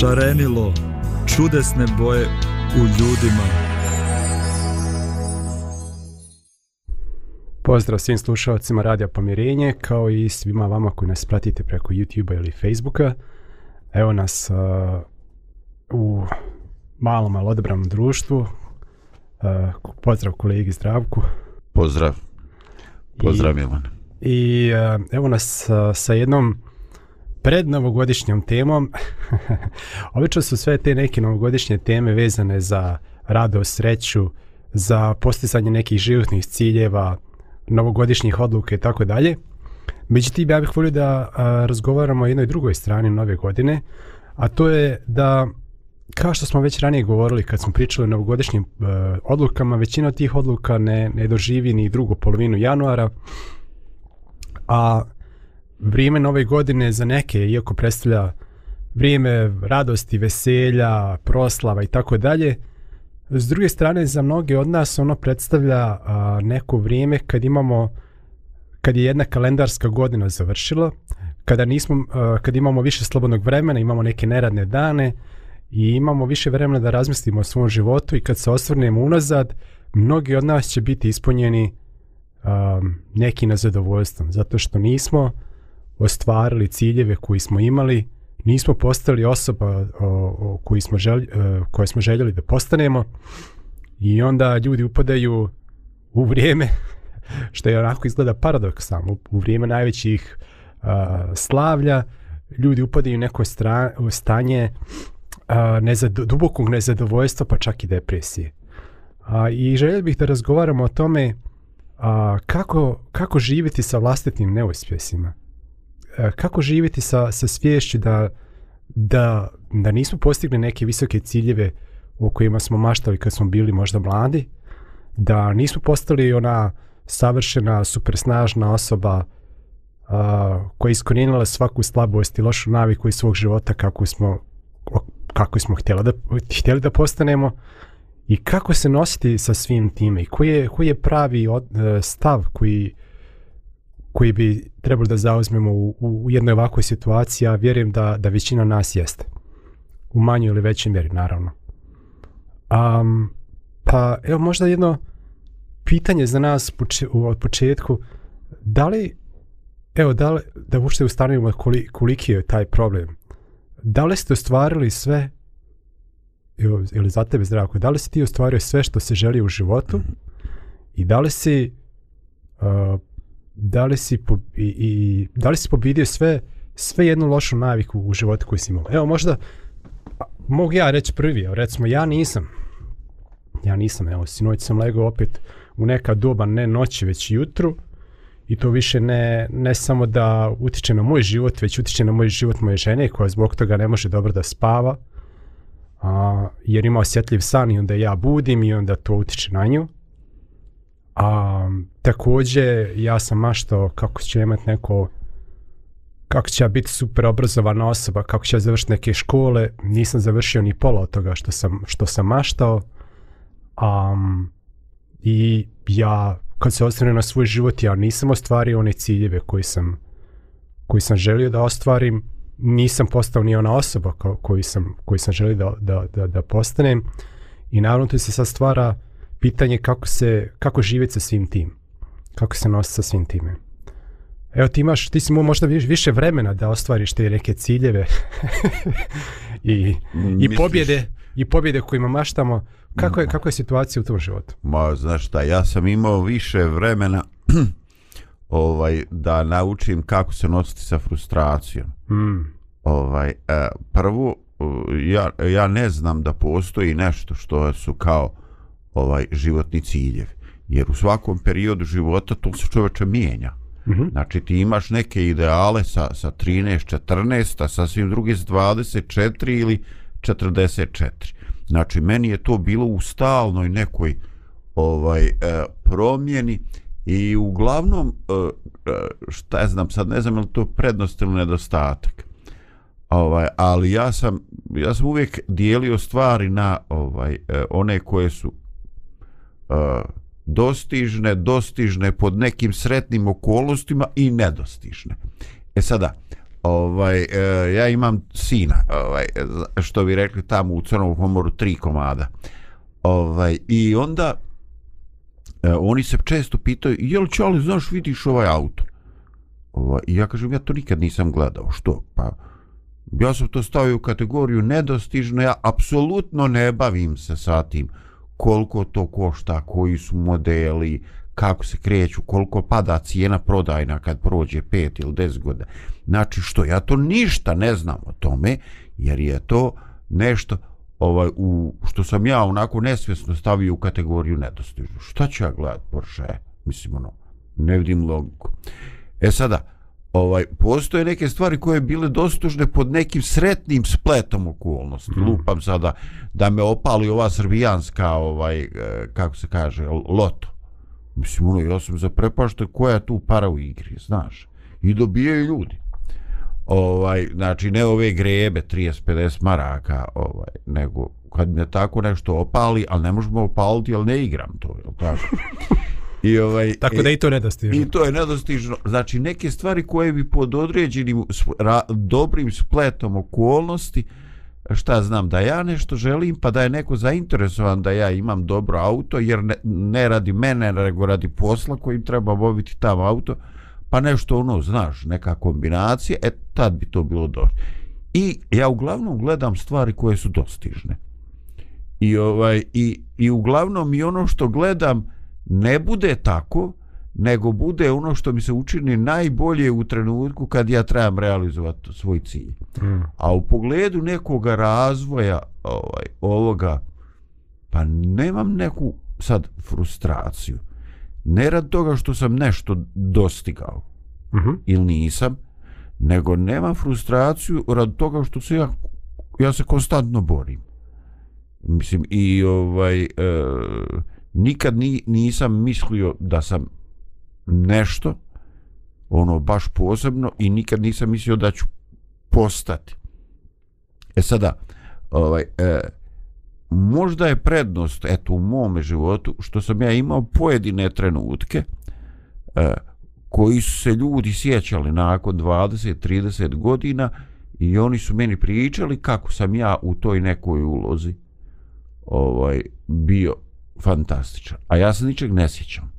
šarenilo čudesne boje u ljudima. Pozdrav svim slušalcima Radija Pomirenje, kao i svima vama koji nas pratite preko YouTube-a ili Facebooka. Evo nas uh, u malom, ali odebranom društvu. Uh, pozdrav kolegi Zdravku. Pozdrav. Pozdrav I, Milan. I uh, evo nas uh, sa jednom uh, pred novogodišnjom temom. Obično su sve te neke novogodišnje teme vezane za rado, sreću, za postisanje nekih životnih ciljeva, novogodišnjih odluke i tako dalje. Međutim, ja bih volio da razgovaramo o jednoj drugoj strani nove godine, a to je da, kao što smo već ranije govorili kad smo pričali o novogodišnjim e, odlukama, većina tih odluka ne, ne doživi ni drugu polovinu januara, a vrijeme nove godine za neke, iako predstavlja vrijeme radosti, veselja, proslava i tako dalje, s druge strane za mnoge od nas ono predstavlja a, neko vrijeme kad imamo kad je jedna kalendarska godina završila, kada nismo, a, kad imamo više slobodnog vremena, imamo neke neradne dane i imamo više vremena da razmislimo o svom životu i kad se osvrnemo unazad, mnogi od nas će biti ispunjeni a, neki na zadovoljstvom, zato što nismo a, ostvarili ciljeve koji smo imali, nismo postali osoba o, o, koji smo želj, o, e, koje smo željeli da postanemo i onda ljudi upadaju u vrijeme, što je onako izgleda paradoksalno, u vrijeme najvećih a, e, slavlja, ljudi upadaju u neko stra, u stanje a, e, nezad, dubokog nezadovoljstva pa čak i depresije. A, I željeli bih da razgovaramo o tome a, kako, kako živjeti sa vlastitim neuspjesima. E, kako živjeti sa, sa svješću da, da, da nismo postigli neke visoke ciljeve u kojima smo maštali kad smo bili možda mladi, da nismo postali ona savršena, supersnažna osoba a, koja je iskorjenila svaku slabost i lošu naviku iz svog života kako smo, kako smo htjeli da, htjeli da postanemo i kako se nositi sa svim time i koji je, koji je pravi od, e, stav koji, koji bi trebali da zauzmemo u, u jednoj ovakvoj situaciji, a vjerujem da, da većina nas jeste. U manjoj ili većoj mjeri, naravno. Um, pa, evo, možda jedno pitanje za nas od početku. Da li, evo, da, li, da ušte ustanovimo koli, koliki je taj problem, da li ste ostvarili sve, evo, ili za tebe zdravko, da li si ti ostvario sve što se želi u životu mm -hmm. i da li si uh, da li si, po, i, i, da li si pobidio sve, sve jednu lošu naviku u životu koju si imao. Evo možda, mogu ja reći prvi, evo, recimo ja nisam, ja nisam, evo sinoć sam legao opet u neka doba, ne noći, već jutru, i to više ne, ne samo da utiče na moj život, već utiče na moj život moje žene koja zbog toga ne može dobro da spava, a, jer ima osjetljiv san i onda ja budim i onda to utiče na nju. A takođe ja sam maštao kako će imati neko kako će ja biti super obrazovana osoba, kako će ja završiti neke škole, nisam završio ni pola od toga što sam, što sam maštao. Um, I ja, kad se ostavim na svoj život, ja nisam ostvario one ciljeve koji sam, koji sam želio da ostvarim, nisam postao ni ona osoba ko, koju sam, koju sam želio da, da, da, da postanem. I naravno to se sad stvara uh, pitanje kako se kako živjeti sa svim tim kako se nositi sa svim time evo ti imaš ti si mu možda više vremena da ostvariš te neke ciljeve i, i pobjede i pobjede kojima maštamo kako je, mm. kako je situacija u tom životu ma znaš šta ja sam imao više vremena ovaj da naučim kako se nositi sa frustracijom mm. ovaj e, prvo ja, ja ne znam da postoji nešto što su kao ovaj životni ciljev. Jer u svakom periodu života to se čoveče mijenja. Mm -hmm. Znači ti imaš neke ideale sa, sa 13, 14, a sa svim drugim 24 ili 44. Znači meni je to bilo u stalnoj nekoj ovaj e, promjeni i uglavnom e, e šta ja znam sad ne znam li to prednost ili nedostatak ovaj ali ja sam ja sam uvijek dijelio stvari na ovaj e, one koje su E, dostižne, dostižne pod nekim sretnim okolnostima i nedostižne. E sada, ovaj, e, ja imam sina, ovaj, što bi rekli tamo u Crnom homoru, tri komada. Ovaj, I onda e, oni se često pitaju, jel će, ali znaš, vidiš ovaj auto? Ovaj, I ja kažem, ja to nikad nisam gledao. Što? Pa, ja sam to stavio u kategoriju nedostižno, ja apsolutno ne bavim se sa tim koliko to košta, koji su modeli, kako se kreću, koliko pada cijena prodajna kad prođe 5 ili 10 godina. Znači što, ja to ništa ne znam o tome, jer je to nešto ovaj u što sam ja onako nesvjesno stavio u kategoriju nedostižno. Šta ću ja gledat Porsche? Mislim, ono, ne vidim logiku. E sada, ovaj postoje neke stvari koje je bile dostužne pod nekim sretnim spletom okolnosti. Mm. Lupam sada da me opali ova srbijanska ovaj e, kako se kaže loto. Mislim ono ja sam zaprepašten koja je tu para u igri, znaš. I dobijaju ljudi. Ovaj znači ne ove grebe 30 50 maraka, ovaj nego kad me tako nešto opali, al ne možemo opaliti, al ne igram to, je tako? I ovaj, Tako da e, i to nedostižno. I to je nedostižno. Znači, neke stvari koje bi pod određenim sp ra dobrim spletom okolnosti, šta znam, da ja nešto želim, pa da je neko zainteresovan da ja imam dobro auto, jer ne, ne radi mene, nego radi posla kojim treba obaviti tamo auto, pa nešto ono, znaš, neka kombinacija, e, tad bi to bilo dobro. I ja uglavnom gledam stvari koje su dostižne. I, ovaj, i, i uglavnom i ono što gledam, ne bude tako, nego bude ono što mi se učini najbolje u trenutku kad ja trebam realizovati svoj cilj. Mm. A u pogledu nekoga razvoja ovaj, ovoga, pa nemam neku sad frustraciju. Ne rad toga što sam nešto dostigao mm -hmm. ili nisam, nego nemam frustraciju rad toga što se ja, ja se konstantno borim. Mislim, i ovaj... Uh, nikad ni, nisam mislio da sam nešto ono baš posebno i nikad nisam mislio da ću postati e sada ovaj e, možda je prednost eto u mome životu što sam ja imao pojedine trenutke e, koji su se ljudi sjećali nakon 20 30 godina i oni su meni pričali kako sam ja u toj nekoj ulozi ovaj bio fantastičan. A ja se ničeg ne sjećam.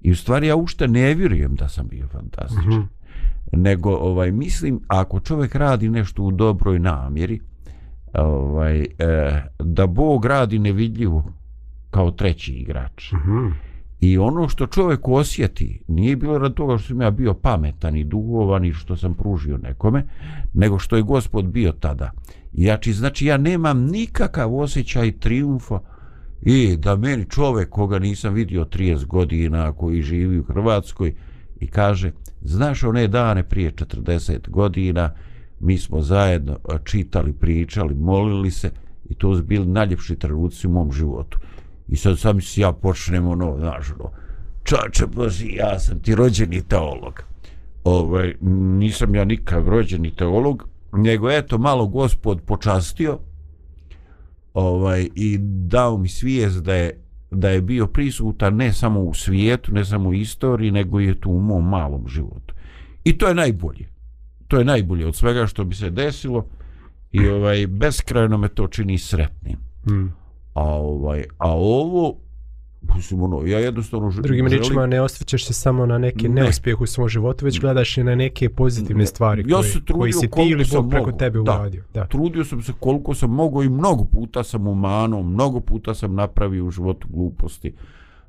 I u stvari ja ušte ne vjerujem da sam bio fantastičan. Mm -hmm. Nego ovaj mislim ako čovjek radi nešto u dobroj namjeri, ovaj eh, da Bog radi nevidljivo kao treći igrač. Mm -hmm. I ono što čovjek osjeti nije bilo rad toga što sam ja bio pametan i duhovan i što sam pružio nekome, nego što je gospod bio tada. Ja, či, znači ja nemam nikakav osjećaj triumfa uh, i e, da meni čovek koga nisam vidio 30 godina koji živi u Hrvatskoj i kaže znaš one dane prije 40 godina mi smo zajedno čitali, pričali, molili se i to su bili najljepši trenuci u mom životu i sad sam si ja počnem ono, znaš ono čače bozi, ja sam ti rođeni teolog Ove, ovaj, nisam ja nikad rođeni teolog nego eto malo gospod počastio ovaj i dao mi svijest da je da je bio prisutan ne samo u svijetu, ne samo u istoriji, nego je tu u mom malom životu. I to je najbolje. To je najbolje od svega što bi se desilo i ovaj beskrajno me to čini sretnim. Hmm. A ovaj a ovo Mislim, ono, ja jednostavno... Drugim želim... ričima, ne osvećaš se samo na neke ne. neuspjehu u svom životu, već gledaš i na neke pozitivne ne. stvari ja koje, koje si ti ili Bog preko tebe da. uradio. Da. Trudio sam se koliko sam mogao i mnogo puta sam umano, mnogo puta sam napravio u životu gluposti.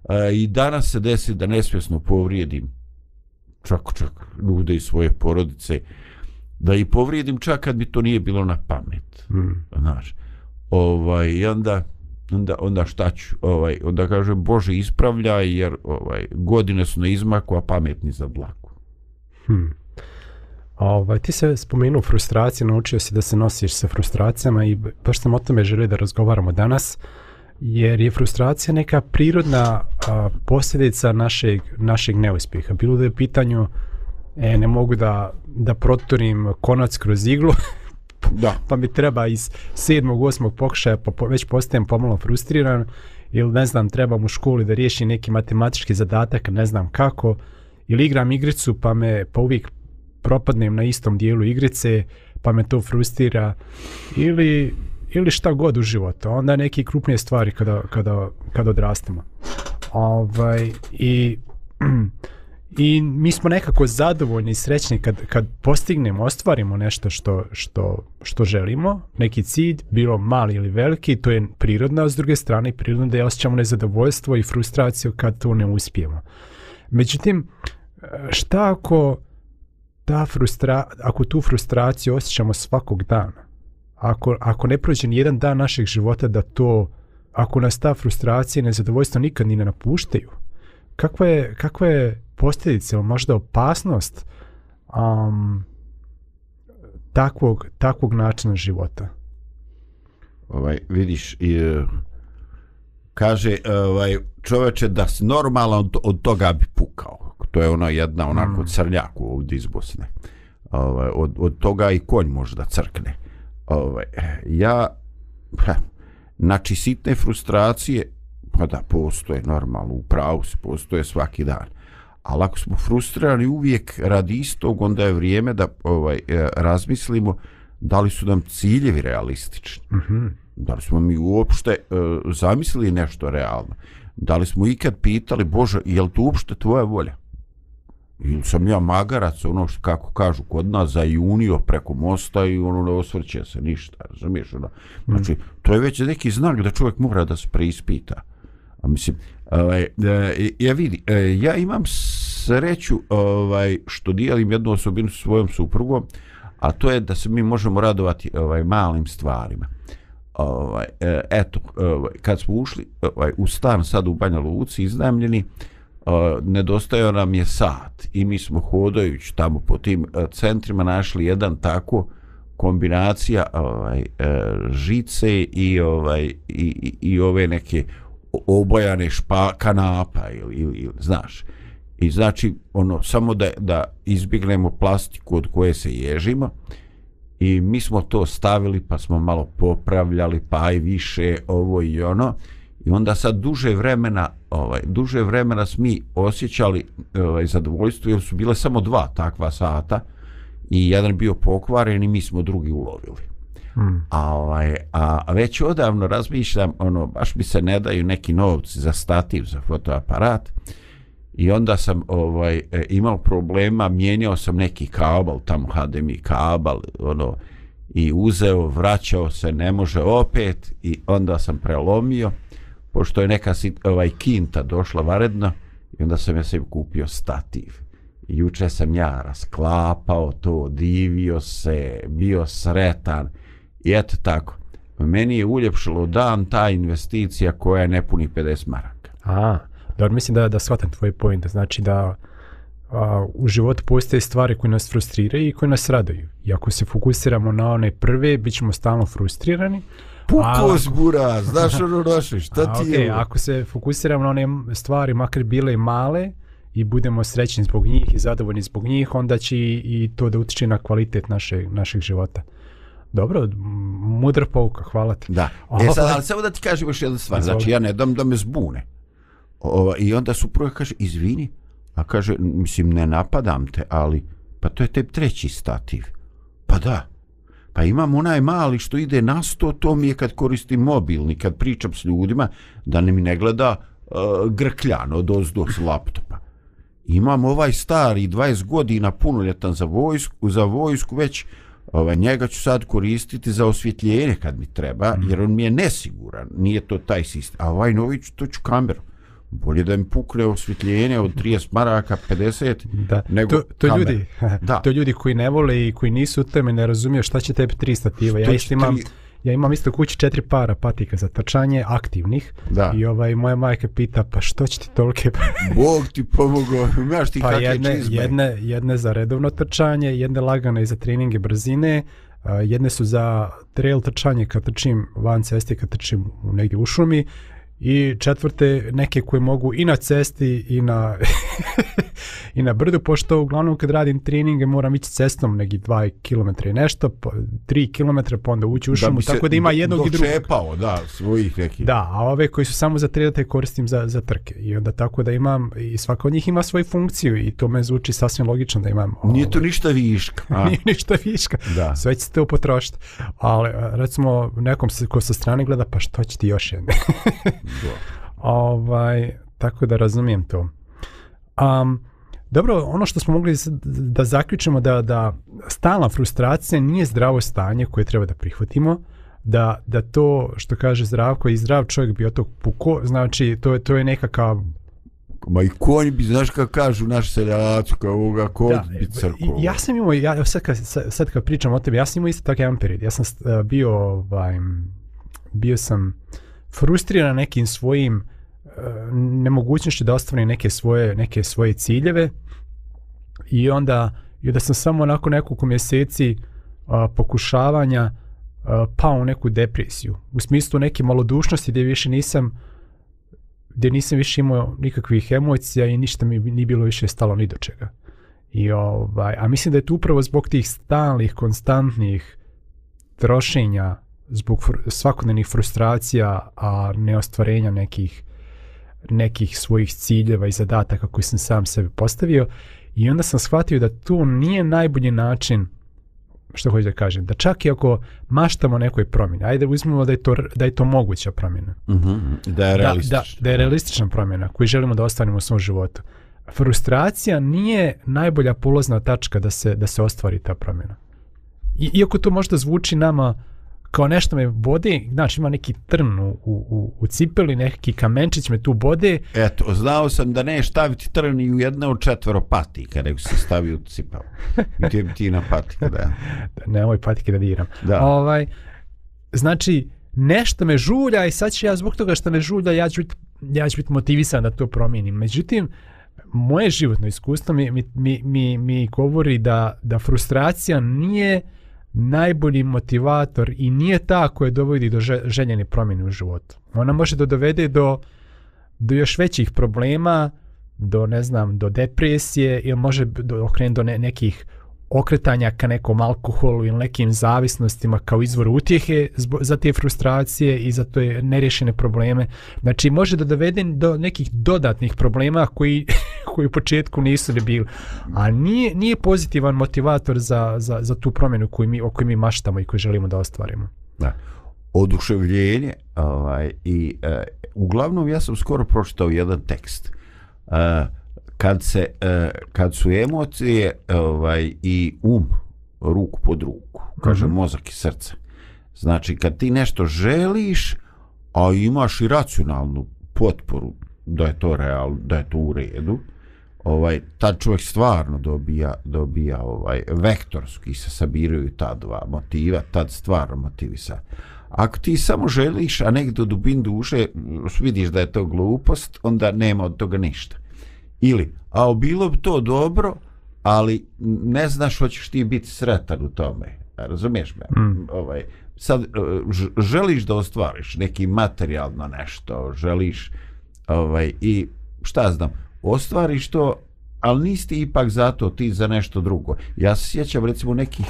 E, I danas se desi da nesvjesno povrijedim čak, čak ljude iz svoje porodice, da i povrijedim čak kad mi to nije bilo na pamet. Mm. Znaš, ovaj, i onda onda, onda šta ću, ovaj, onda kaže, Bože, ispravljaj, jer ovaj, godine su na izmaku, a pametni za blaku. Hmm. Ovaj, ti se spomenuo frustracije, naučio si da se nosiš sa frustracijama i baš sam o tome želio da razgovaramo danas, jer je frustracija neka prirodna a, posljedica našeg, našeg neuspjeha. Bilo da je pitanju, e, ne mogu da, da proturim konac kroz iglu, lopu. Da. Pa mi treba iz sedmog, osmog pokušaja, pa po, već postajem pomalo frustriran, ili ne znam, trebam u školi da riješi neki matematički zadatak, ne znam kako, ili igram igricu, pa me pa uvijek propadnem na istom dijelu igrice, pa me to frustira, ili, ili šta god u životu. Onda neke krupnije stvari kada, kada, kada odrastemo. Ovaj, I I mi smo nekako zadovoljni i srećni kad, kad postignemo, ostvarimo nešto što, što, što želimo, neki cilj, bilo mali ili veliki, to je prirodno, a s druge strane prirodno da je osjećamo nezadovoljstvo i frustraciju kad to ne uspijemo. Međutim, šta ako, ta frustra, ako tu frustraciju osjećamo svakog dana? Ako, ako ne prođe ni jedan dan našeg života da to, ako nas ta frustracija i nezadovoljstvo nikad ni ne napuštaju, kakva je, kakva je posljedice, možda opasnost um, takvog, takvog načina života. Ovaj, vidiš, i, e, kaže e, ovaj, čoveče da si normalan od, od toga bi pukao. To je ona jedna onako mm. crljaku ovdje iz Bosne. Ovaj, od, od toga i konj može da crkne. Ovaj, ja, pa, znači sitne frustracije, pa da, postoje normalno, u pravu se postoje svaki dan. Uh, ali ako smo frustrirani uvijek radi istog, onda je vrijeme da ovaj, e, razmislimo da li su nam ciljevi realistični. Mm -hmm. Da li smo mi uopšte uh, zamislili nešto realno. Da li smo ikad pitali, Bože, je li to uopšte tvoja volja? Ili sam ja magarac, ono što kako kažu kod nas, za junio preko mosta i ono ne osvrće se ništa, razumiješ? Ono? Mhm. Znači, mm -hmm. to je već neki znak da čovjek mora da se preispita. A mislim, uh, ovaj, e, ja vidi, e, ja imam sreću ovaj, što dijelim jednu osobinu sa svojom suprugom, a to je da se mi možemo radovati ovaj malim stvarima. Ovaj, e, eto, ovaj, kad smo ušli ovaj, u stan sad u Banja Luci, iznajemljeni, Uh, nedostaje nam je sat i mi smo hodajući tamo po tim uh, centrima našli jedan tako kombinacija ovaj uh, žice i ovaj i, i, i ove neke obojane špa, kanapa ili, ili, ili, znaš. I znači, ono, samo da, da izbignemo plastiku od koje se ježimo i mi smo to stavili pa smo malo popravljali pa aj više ovo i ono i onda sad duže vremena ovaj duže vremena smo mi osjećali ovaj, zadovoljstvo jer su bile samo dva takva sata i jedan bio pokvaren i mi smo drugi ulovili Hmm. A, ovaj, a već odavno razmišljam, ono, baš mi se ne daju neki novci za stativ, za fotoaparat. I onda sam ovaj e, imao problema, mijenjao sam neki kabel, tamo HDMI kabel, ono, i uzeo, vraćao se, ne može opet i onda sam prelomio pošto je neka sit, ovaj kinta došla varedno i onda sam ja se kupio stativ. I juče sam ja rasklapao to, divio se, bio sretan. I eto tako, meni je uljepšalo dan ta investicija koja ne puni 50 maraka. A, dobro, mislim da da shvatam tvoj point, znači da a, u životu postoje stvari koje nas frustriraju i koje nas radaju. I ako se fokusiramo na one prve, bit ćemo stalno frustrirani, Pukao zbura, znaš ono došli, šta a, ti okay, je? Ovo? Ako se fokusiramo na one stvari, makar bile male, i budemo srećni zbog njih i zadovoljni zbog njih, onda će i to da utiče na kvalitet naše, našeg života. Dobro, mudr pouka, hvala ti. Da. E ovaj- sad, ali samo da ti kažem još jednu stvar. Znači, ja ne dam da me zbune. O, I onda supruga kaže, izvini. A kaže, mislim, ne napadam te, ali pa to je te treći stativ. Pa da. Pa imam onaj mali što ide na sto, to mi je kad koristim mobilni, kad pričam s ljudima, da ne mi ne gleda uh, e, grkljano dozdo s laptopa. Imam ovaj stari, 20 godina, punoljetan za vojsku, za vojsku već, ovaj, njega ću sad koristiti za osvjetljenje kad mi treba, mm. jer on mi je nesiguran, nije to taj sistem. A ovaj novi ću, to ću kameru. Bolje da mi pukne osvjetljenje od 30 maraka, 50, da. nego to, to kamer. Ljudi, da. To ljudi koji ne vole i koji nisu u teme, ne razumiju šta će tebi tri stativa. Što ja isto imam... Tri ja imam isto kući četiri para patika za trčanje, aktivnih. Da. I ovaj, moja majka pita, pa što će ti tolike... Pa- Bog ti pomogao, imaš ti pa kakve jedne, čizme. Jedne, jedne za redovno trčanje, jedne lagane za treninge brzine, uh, jedne su za trail trčanje kad trčim van cesti, kad trčim negdje u šumi, i četvrte neke koje mogu i na cesti i na i na brdu, pošto uglavnom kad radim treninge moram ići cestom neki 2 km i nešto, 3 km pa onda ući u šumu, da tako da ima jednog i drugog. Dočepao, da, svojih neki. Da, a ove koji su samo za trenate koristim za, za trke i onda tako da imam i svaka od njih ima svoju funkciju i to me zvuči sasvim logično da imam. Ovaj, Nije to ništa viška. A? Nije ništa viška. Da. Sve će se to potrošiti. Ali e, recimo nekom se, ko sa strane gleda pa što će ti još jedne. ovaj, tako da razumijem to. Um, dobro, ono što smo mogli da zaključimo da da stalna frustracija nije zdravo stanje koje treba da prihvatimo, da, da to što kaže zdravko i zdrav čovjek bi od tog puko, znači to je, to je nekaka Ma i konj bi, znaš kako kažu naši seljaci, kao ovoga, ko bi crkova. Ja sam imao, ja, sad, kad, sad kad pričam o tebi, ja sam imao isto tako jedan period. Ja sam uh, bio, ovaj, bio sam frustriran nekim svojim uh, E, nemogućnosti da ostvari neke svoje neke svoje ciljeve i onda i da sam samo nakon nekoliko mjeseci a, e, pokušavanja a, e, pao u neku depresiju u smislu neke malodušnosti gdje više nisam gdje nisam više imao nikakvih emocija i ništa mi nije bilo više stalo ni do čega i ovaj a mislim da je to upravo zbog tih stalnih konstantnih trošenja zbog fr svakodnevnih frustracija a neostvarenja nekih nekih svojih ciljeva i zadataka koji sam sam sebi postavio i onda sam shvatio da to nije najbolji način što hoću da kažem, da čak i ako maštamo nekoj promjeni, ajde uzmimo da je to, da je to moguća promjena. Uh mhm, -huh. da, je da, da, da je realistična promjena koju želimo da ostavimo u svom životu. Frustracija nije najbolja polozna tačka da se, da se ostvari ta promjena. I, iako to možda zvuči nama uh, kao nešto me bode, znači ima neki trn u, u, u cipelu i neki kamenčić me tu bode. Eto, znao sam da ne staviti trn i u jedna od četvero patika, nego se stavi u cipelu. Gdje bi ti na patike da ja? Ne, ovoj patike da diram. Da. Ovaj, znači, nešto me žulja i sad ću ja zbog toga što me žulja, ja ću biti ja ću biti motivisan da to promijenim. Međutim, moje životno iskustvo mi, mi, mi, mi, mi govori da, da frustracija nije... Uh, najbolji motivator i nije ta koja dovodi do željene promjene u životu. Ona može da dovede do, do još većih problema, do, ne znam, do depresije ili može da okrenu do ne, nekih uh, okretanja ka nekom alkoholu ili nekim zavisnostima kao izvor utjehe za te frustracije i za to je nerješene probleme. Znači može da dovede do nekih dodatnih problema koji, koji u početku nisu ne bili. A nije, nije pozitivan motivator za, za, za tu promjenu koju mi, o kojoj mi maštamo i koju želimo da ostvarimo. Da. Oduševljenje ovaj, i uh, uglavnom ja sam skoro pročitao jedan tekst. Uh, kad se e, kad su emocije ovaj i um ruku pod ruku kaže mm. mozak i srce znači kad ti nešto želiš a imaš i racionalnu potporu da je to real da je to u redu ovaj ta čovjek stvarno dobija dobija ovaj vektorski se sabiraju ta dva motiva tad stvarno motivisa Ako ti samo želiš, a negdje u dubin duše vidiš da je to glupost, onda nema od toga ništa. Ili, a bilo bi to dobro, ali ne znaš hoćeš ti biti sretan u tome. Razumiješ me? Mm. Ovaj, sad, e, želiš da ostvariš neki materijalno nešto, želiš ovaj, i šta znam, ostvariš to, ali nisti ipak zato ti za nešto drugo. Ja se sjećam recimo nekih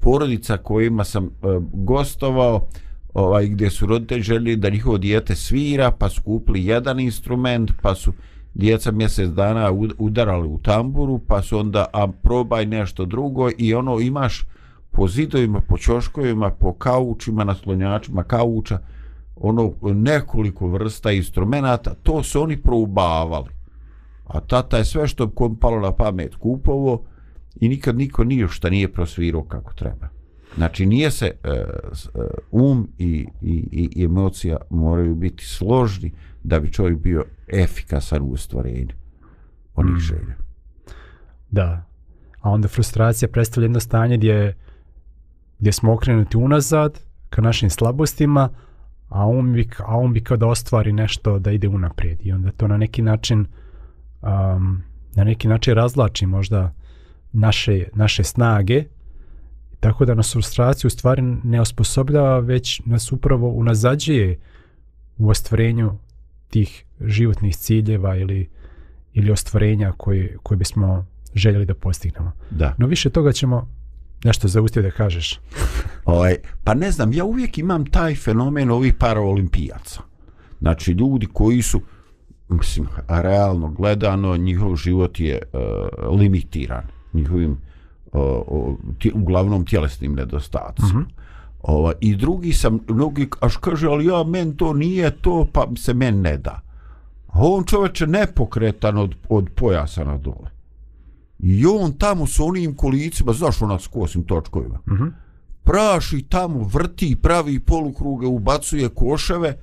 porodica kojima sam e, gostovao, ovaj, gdje su roditelji želi da njihovo dijete svira, pa su kupili jedan instrument, pa su djeca mjesec dana udarali u tamburu, pa su onda, a probaj nešto drugo i ono imaš po zidovima, po čoškovima, po kaučima, na slonjačima kauča, ono nekoliko vrsta instrumenta, to su oni probavali. A tata je sve što kompalo na pamet kupovo i nikad niko nije šta nije prosvirao kako treba. Znači nije se e, e, um i, i, i emocija moraju biti složni, da bi čovjek bio efikasan u stvorenju onih mm. želja. Da. A onda frustracija predstavlja jedno stanje gdje, gdje smo okrenuti unazad ka našim slabostima, a on bi, a on bi kao da ostvari nešto da ide unaprijed. I onda to na neki način um, na neki način razlači možda naše, naše snage tako da nas frustracija u stvari ne osposobljava već nas upravo unazađuje u ostvarenju tih životnih ciljeva ili, ili ostvorenja koje, koje bismo željeli da postignemo. Da. No više toga ćemo nešto zaustio da kažeš. Oaj, pa ne znam, ja uvijek imam taj fenomen ovih paraolimpijaca. Znači ljudi koji su mislim, realno gledano njihov život je uh, limitiran njihovim uh, uh, tje, uglavnom tjelesnim nedostacima. Uh mhm. -huh. Ova, I drugi sam, mnogi, aš kaže, ali ja, men to nije to, pa se men ne da. A on čoveče nepokretan od, od pojasa na dole. I on tamo s onim kolicima, znaš ona s kosim točkovima, uh mhm. -huh. praši tamo, vrti, pravi polukruge, ubacuje koševe,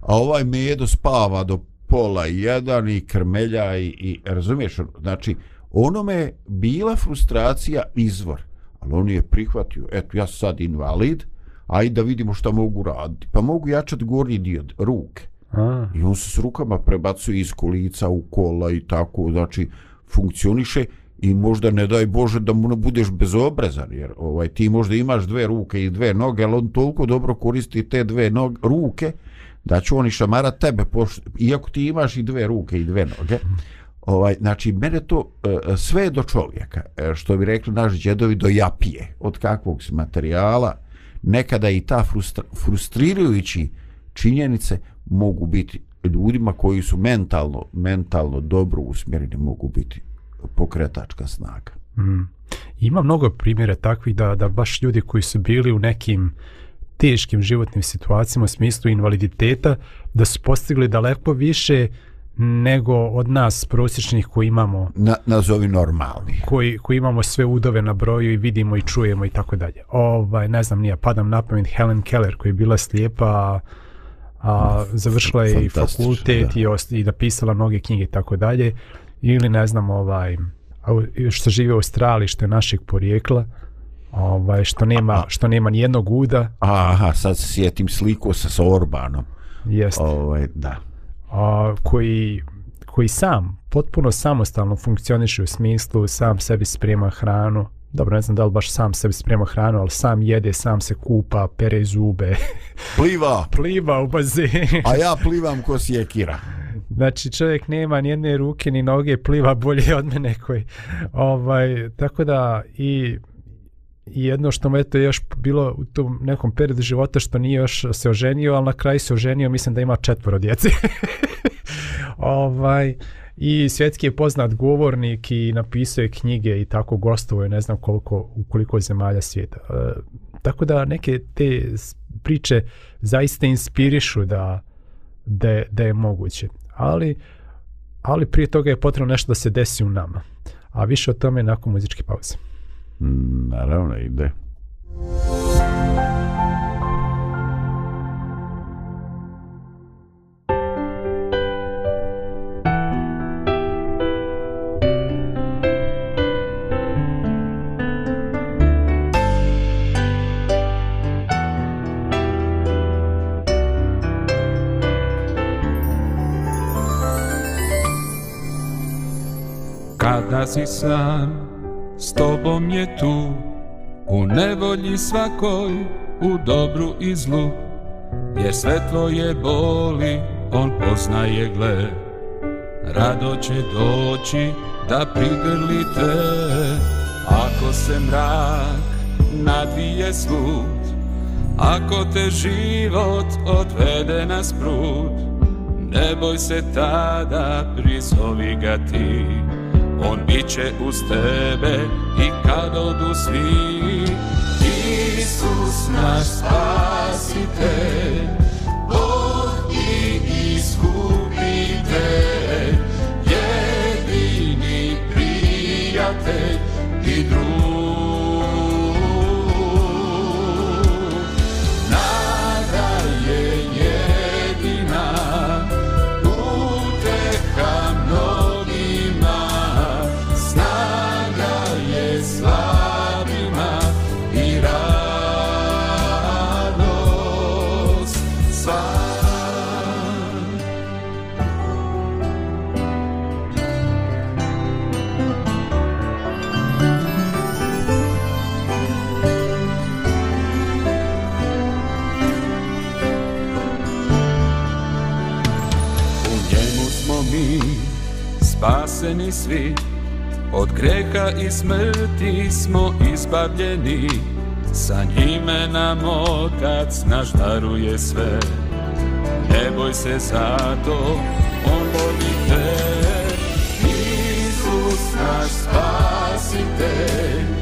a ovaj medo spava do pola jedan i krmelja i, i razumiješ, ono, znači, onome bila frustracija izvor. Uh ali on je prihvatio, eto ja sam sad invalid, ajde da vidimo šta mogu raditi. Pa mogu jačati gornji dio ruke. A. I on se s rukama prebacuje iz kolica u kola i tako, znači funkcioniše i možda ne daj Bože da mu ne budeš bezobrazan, jer ovaj, ti možda imaš dve ruke i dve noge, ali on toliko dobro koristi te dve noge, ruke da će on i šamara tebe, pošto, iako ti imaš i dve ruke i dve noge, Ovaj, znači, mene to e, e, sve do čovjeka, e, što bi rekli naši djedovi, do japije, od kakvog materijala, nekada i ta frustra, frustrirajući činjenice mogu biti ljudima koji su mentalno, mentalno dobro usmjereni, mogu biti pokretačka snaga. Mm. Ima mnogo primjera takvih da, da baš ljudi koji su bili u nekim teškim životnim situacijama u smislu invaliditeta, da su postigli daleko više uh, nego od nas prosječnih koji imamo na, nazovi normalni koji, koji imamo sve udove na broju i vidimo i čujemo i tako dalje ovaj, ne znam nije padam na pamet Helen Keller koja je bila slijepa a, završila je i fakultet da. i, os, i napisala mnoge knjige i tako dalje ili ne znam ovaj što žive u Australiji što je našeg porijekla ovaj, što, nema, a, što nema nijednog uda aha sad se sjetim sliku sa Orbanom jest. ovaj, da a, koji, koji sam, potpuno samostalno funkcioniše u smislu, sam sebi sprema hranu, dobro ne znam da li baš sam sebi sprema hranu, ali sam jede, sam se kupa, pere zube. Pliva. Pliva u bazen. a ja plivam ko sjekira. Znači čovjek nema ni jedne ruke ni noge, pliva bolje od mene koji. Ovaj, tako da i i jedno što mu je to još bilo u tom nekom periodu života što nije još se oženio, ali na kraju se oženio, mislim da ima četvoro djece. ovaj, I svjetski je poznat govornik i napisao je knjige i tako gostovo je ne znam koliko, u koliko zemalja svijeta. E, tako da neke te priče zaista inspirišu da, da, da je moguće. Ali, ali prije toga je potrebno nešto da se desi u nama. A više o tome nakon muzičke pauze. Mm, I don't need Cada s tobom je tu U nevolji svakoj, u dobru i zlu Jer sve tvoje boli, on poznaje gle Rado će doći da prigrli te Ako se mrak nadvije svud Ako te život odvede na sprud Ne boj se tada, prizovi ga ti Ne boj se tada, prizovi ga ti on bit će uz tebe i kad odu svi. Isus naš spasite, Bog i iskupite, jedini prijatelj i drugi. svi Od greha i smrti smo izbavljeni Sa njime nam otac naš daruje sve Ne boj se zato, on voli te Isus naš spasitelj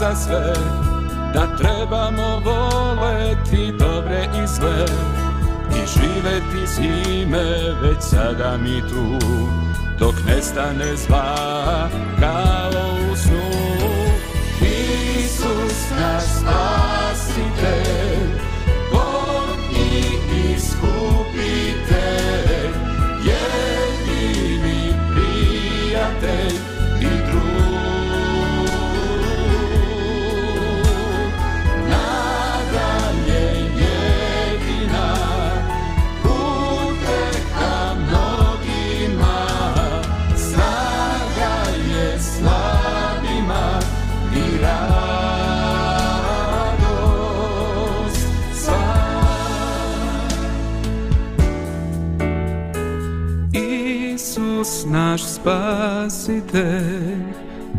za sve Da trebamo voleti dobre i zle I živeti zime već sada mi tu Dok nestane zva kao u spasite,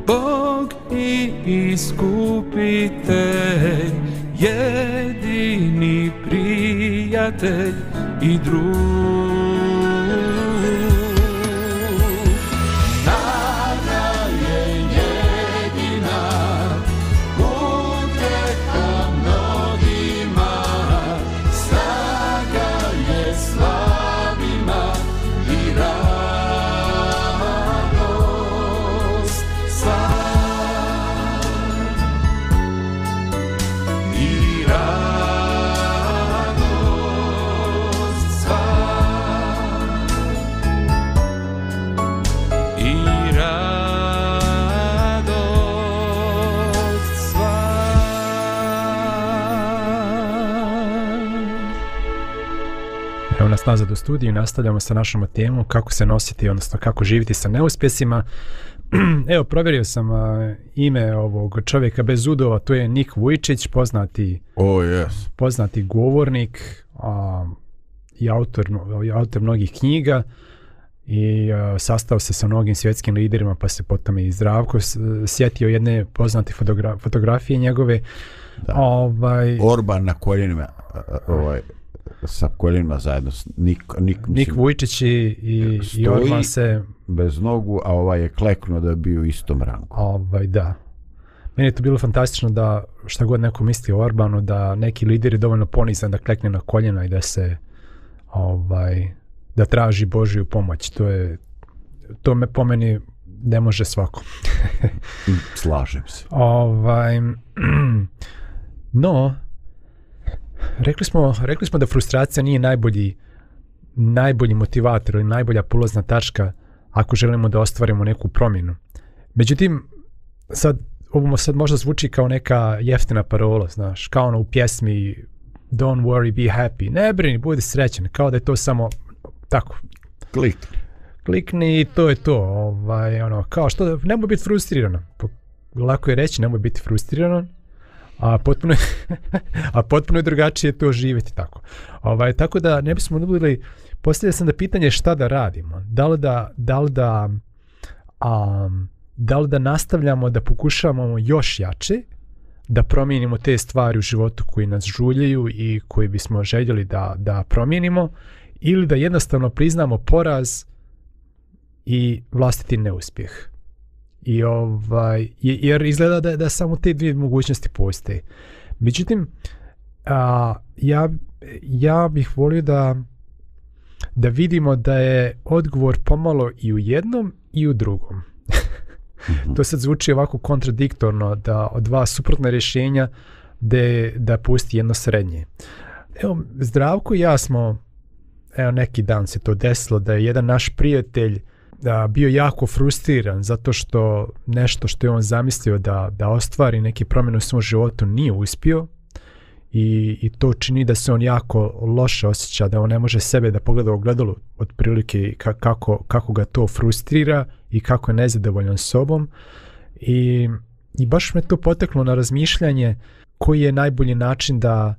Bog i iskupite, jedini prijatelj i drug. vas nazad u studiju nastavljamo sa našom temom kako se nositi, odnosno kako živiti sa neuspjesima. Evo, provjerio sam a, ime ovog čovjeka bez udova, to je Nik Vujčić, poznati, oh, yes. poznati govornik a, i autor, autor mnogih knjiga i a, sastao se sa mnogim svjetskim liderima, pa se potom i zdravko sjetio jedne poznate fotogra fotografije njegove. Da. Ovaj... Orban na koljenima, ovaj, sa koljenima zajedno s Nik, Nik, mislim, Nik Vujčić i, i, i Orban se bez nogu, a ovaj je kleknuo da je bio u istom rangu. Ovaj, da. Meni je to bilo fantastično da šta god neko misli o Orbanu, da neki lider je dovoljno ponizan da klekne na koljena i da se ovaj, da traži Božiju pomoć. To je, to me pomeni ne može svako. Slažem se. Ovaj, no, Rekli smo, rekli smo da frustracija nije najbolji, najbolji motivator ili najbolja polazna tačka ako želimo da ostvarimo neku promjenu. Međutim, sad, ovo sad možda zvuči kao neka jeftina parola, znaš, kao ono u pjesmi Don't worry, be happy. Ne brini, budi srećen. Kao da je to samo tako. Klik. Klikni i to je to. Ovaj, ono, kao što, nemoj biti frustrirano. Lako je reći, nemoj biti frustrirano. A potpuno, je, a potpuno je drugačije to živjeti tako. Ovaj, tako da ne bismo dobili, postavio sam da pitanje šta da radimo. Da li da, da, li da, um, da, li da nastavljamo da pokušavamo još jače da promijenimo te stvari u životu koji nas žuljaju i koji bismo željeli da, da promijenimo ili da jednostavno priznamo poraz i vlastiti neuspjeh. I ovaj, jer izgleda da, da samo te dvije mogućnosti postoje. Međutim, a, ja, ja bih volio da, da vidimo da je odgovor pomalo i u jednom i u drugom. Mhm. to sad zvuči ovako kontradiktorno da od dva suprotna rješenja da, da pusti jedno srednje. Evo, Zdravko i ja smo, evo neki dan se to desilo, da je jedan naš prijatelj a, bio jako frustriran zato što nešto što je on zamislio da, da ostvari neke promjene u svom životu nije uspio i, i to čini da se on jako loše osjeća, da on ne može sebe da pogleda u gledalu otprilike ka, kako, kako ga to frustrira i kako je nezadovoljan sobom i, i baš me to poteklo na razmišljanje koji je najbolji način da,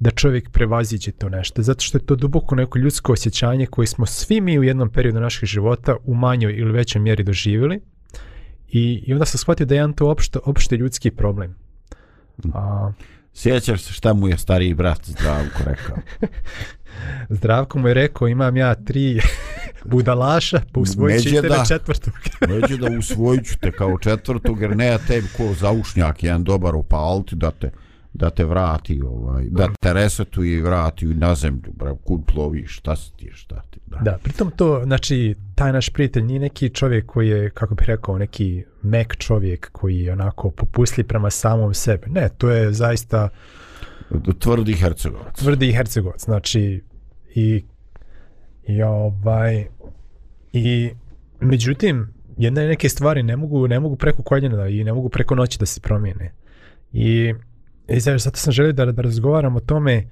da čovjek prevaziđe to nešto. Zato što je to duboko neko ljudsko osjećanje koje smo svi mi u jednom periodu naših života u manjoj ili većoj mjeri doživjeli. I, i onda sam shvatio da je jedan to opšte, opšte ljudski problem. Mhm. A... Sjećaš se šta mu je stariji brat Zdravko rekao? Zdravko mu je rekao imam ja tri budalaša pa usvojit ću te da, na četvrtog. neđe da usvojit ću te kao četvrtog jer ne ja tebi ko zaušnjak jedan dobar u palti da te da te vrati ovaj da te resetuje i vrati na zemlju bre kuploviš šta si ti šta ti da. da pritom to znači taj naš prijatelj nije neki čovjek koji je kako bih rekao neki mek čovjek koji je onako popusli prema samom sebi ne to je zaista tvrdi hercegovac tvrdi hercegovac znači i i ovaj i međutim jedne neke stvari ne mogu ne mogu preko koljena i ne mogu preko noći da se promijene i E, znači, sad sam želio da, da razgovaram o tome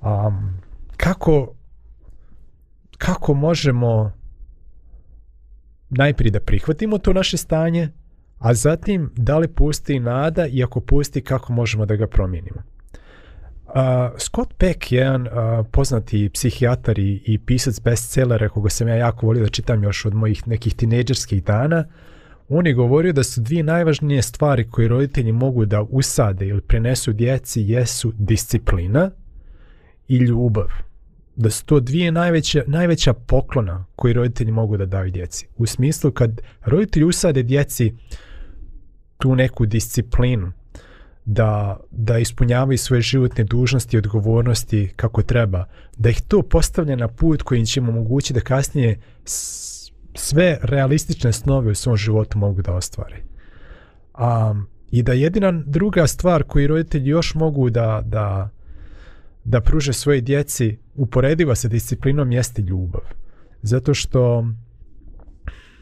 um, kako kako možemo najprije da prihvatimo to naše stanje, a zatim da li pusti nada i ako pusti kako možemo da ga promijenimo. Uh, Scott Peck je jedan uh, poznati psihijatar i, i pisac bestsellera koga sam ja jako volio da čitam još od mojih nekih tineđerskih dana. Uh, On je govorio da su dvije najvažnije stvari koje roditelji mogu da usade ili prenesu djeci jesu disciplina i ljubav. Da su to dvije najveće, najveća poklona koje roditelji mogu da daju djeci. U smislu kad roditelji usade djeci tu neku disciplinu, da, da ispunjavaju svoje životne dužnosti i odgovornosti kako treba, da ih to postavlja na put koji će im omogući da kasnije sve realistične snove u svom životu mogu da ostvari. A, I da jedina druga stvar koju roditelji još mogu da, da, da pruže svoje djeci uporediva sa disciplinom jeste ljubav. Zato što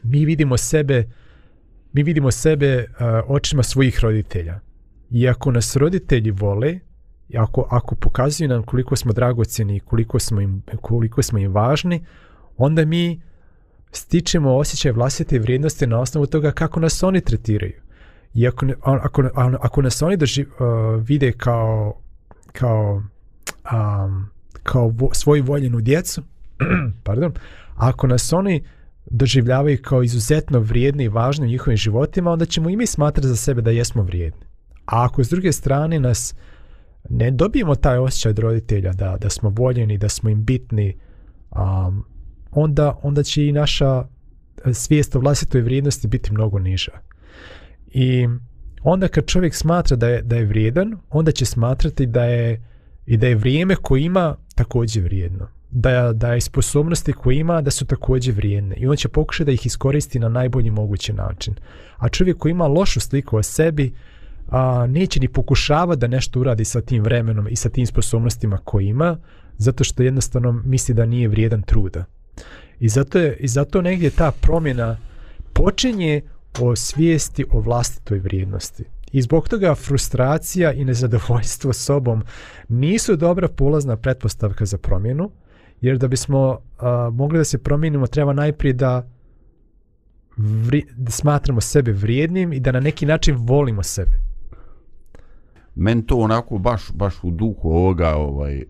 mi vidimo sebe mi vidimo sebe uh, očima svojih roditelja. I ako nas roditelji vole, ako, ako pokazuju nam koliko smo dragocjeni i koliko smo im, koliko smo im važni, onda mi uh, stičemo osjećaj vlastite vrijednosti na osnovu toga kako nas oni tretiraju. I ako, ako, ako nas oni drži, uh, vide kao, kao, um, kao vo, svoju voljenu djecu, pardon, ako nas oni doživljavaju kao izuzetno vrijedni i važni u njihovim životima, onda ćemo i mi smatrati za sebe da jesmo vrijedni. A ako s druge strane nas ne dobijemo taj osjećaj od roditelja da, da smo voljeni, da smo im bitni, um, onda, onda će i naša e, svijest o vlastitoj vrijednosti biti mnogo niža. I onda kad čovjek smatra da je, da je vrijedan, onda će smatrati da je, i da je vrijeme koje ima također vrijedno. Da, da je sposobnosti koje ima da su također vrijedne. I on će pokušati da ih iskoristi na najbolji mogući način. A čovjek koji ima lošu sliku o sebi, a, neće ni pokušava da nešto uradi sa tim vremenom i sa tim sposobnostima koje ima, zato što jednostavno misli da nije vrijedan truda. I zato, je, I zato negdje ta promjena počinje o svijesti o vlastitoj vrijednosti. I zbog toga frustracija i nezadovoljstvo sobom nisu dobra polazna pretpostavka za promjenu, jer da bismo uh, mogli da se promijenimo, treba najprije da, vri, da smatramo sebe vrijednim i da na neki način volimo sebe meni to onako baš, baš u duhu ovoga ovaj, eh,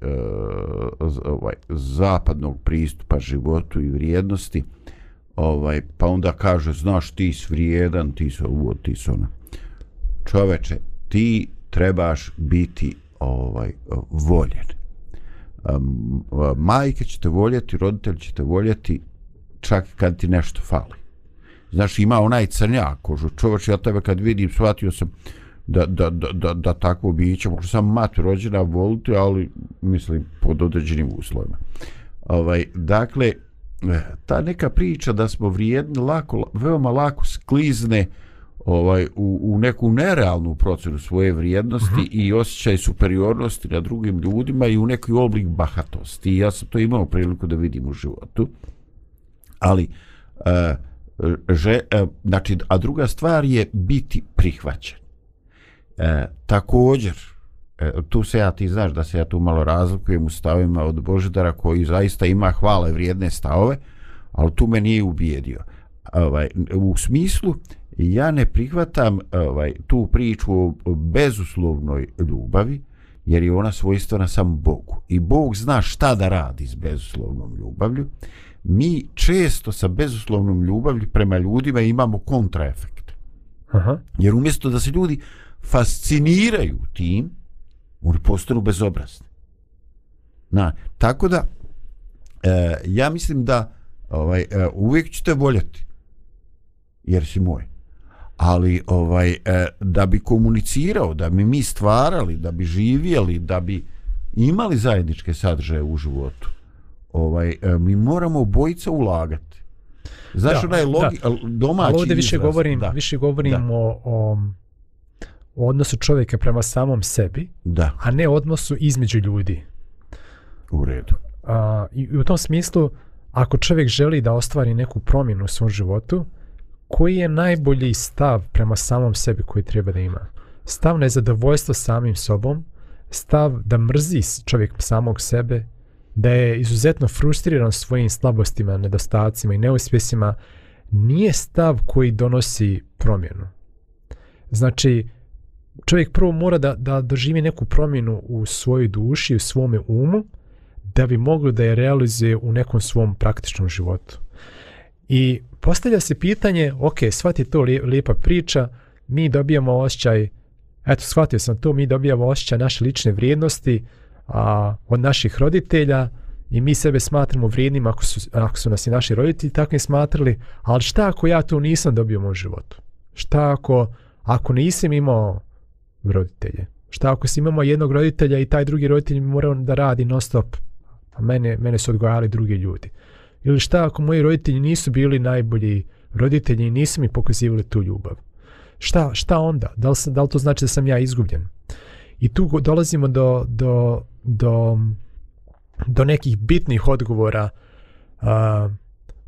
ovaj, zapadnog pristupa životu i vrijednosti ovaj, pa onda kaže znaš ti si vrijedan ti si ovo ti si ona čoveče ti trebaš biti ovaj voljen majke će te voljeti roditelji će te voljeti čak kad ti nešto fali znaš ima onaj crnjak kožu čoveče ja tebe kad vidim shvatio sam uh, da, da, da, da, da tako biće, možda sam mat rođena voliti, ali mislim pod određenim uslovima. Ovaj, dakle, eh, ta neka priča da smo vrijedni lako, veoma lako sklizne ovaj u, u neku nerealnu procenu svoje vrijednosti uh mhm. -huh. i osjećaj superiornosti na drugim ljudima i u neki oblik bahatosti. Ja sam to imao priliku da vidim u životu. Ali uh, že, uh, znači, a druga stvar je biti prihvaćen. E, također, e, tu se ja, ti znaš da se ja tu malo razlikujem u stavima od Božidara koji zaista ima hvale vrijedne stave, ali tu me nije ubijedio. Ovaj, u smislu, ja ne prihvatam ovaj, tu priču o bezuslovnoj ljubavi, jer je ona svojstvena samo Bogu. I Bog zna šta da radi s bezuslovnom ljubavlju. Mi često sa bezuslovnom ljubavlju prema ljudima imamo kontraefekte. Aha. Jer umjesto da se ljudi uh, fasciniraju tim, oni postanu bezobrazni. Na, tako da, e, ja mislim da ovaj, e, uvijek ću te voljeti, jer si moj. Ali ovaj e, da bi komunicirao, da bi mi stvarali, da bi živjeli, da bi imali zajedničke sadržaje u životu, ovaj, e, mi moramo obojica ulagati. Znaš, da, onaj logi, da. domaći Ali ovdje više izraz. govorim, da. više govorim da. o, o u odnosu čovjeka prema samom sebi, da. a ne odnosu između ljudi. U redu. A, i, I u tom smislu, ako čovjek želi da ostvari neku promjenu u svom životu, koji je najbolji stav prema samom sebi koji treba da ima? Stav nezadovoljstva samim sobom, stav da mrzi čovjek samog sebe, da je izuzetno frustriran svojim slabostima, nedostacima i neuspjesima, nije stav koji donosi promjenu. Znači, uh, čovjek prvo mora da, da doživi neku promjenu u svojoj duši, u svome umu, da bi moglo da je realizuje u nekom svom praktičnom životu. I postavlja se pitanje, ok, shvati to lijepa priča, mi dobijamo osjećaj, eto, shvatio sam to, mi dobijamo osjećaj naše lične vrijednosti a, od naših roditelja i mi sebe smatramo vrijednim ako su, ako su nas i naši roditelji tako ne smatrali, ali šta ako ja to nisam dobio u mom životu? Šta ako, ako nisam imao roditelje. Šta ako si imamo jednog roditelja i taj drugi roditelj mora da radi non stop, a pa mene, mene su odgojali drugi ljudi. Ili šta ako moji roditelji nisu bili najbolji roditelji i nisu mi pokazivali tu ljubav? Šta, šta onda? Da li, sam, da li to znači da sam ja izgubljen? I tu dolazimo do, do, do, do nekih bitnih odgovora a,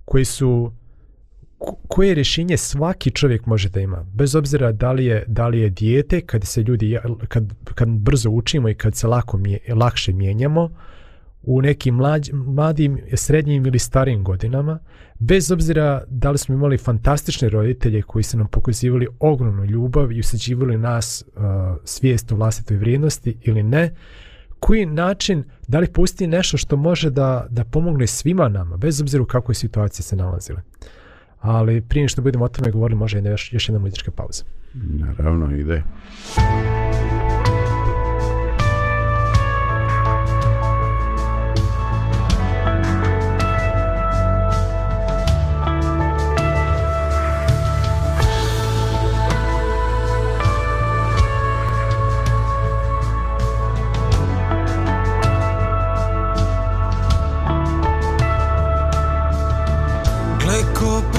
koji su koje rješenje svaki čovjek može da ima bez obzira da li je da li je dijete kad se ljudi kad, kad brzo učimo i kad se lako mje, lakše mijenjamo u nekim mlađ, mladim srednjim ili starim godinama bez obzira da li smo imali fantastične roditelje koji su nam pokazivali ogromnu ljubav i usađivali nas uh, svijest o vlastitoj vrijednosti ili ne koji način, da li pusti nešto što može da, da pomogne svima nama, bez obzira u kakvoj situaciji se nalazile. Uh, ali prije što budemo o tome govorili može jedna još, još jedna muzička pauza naravno ide Gle ko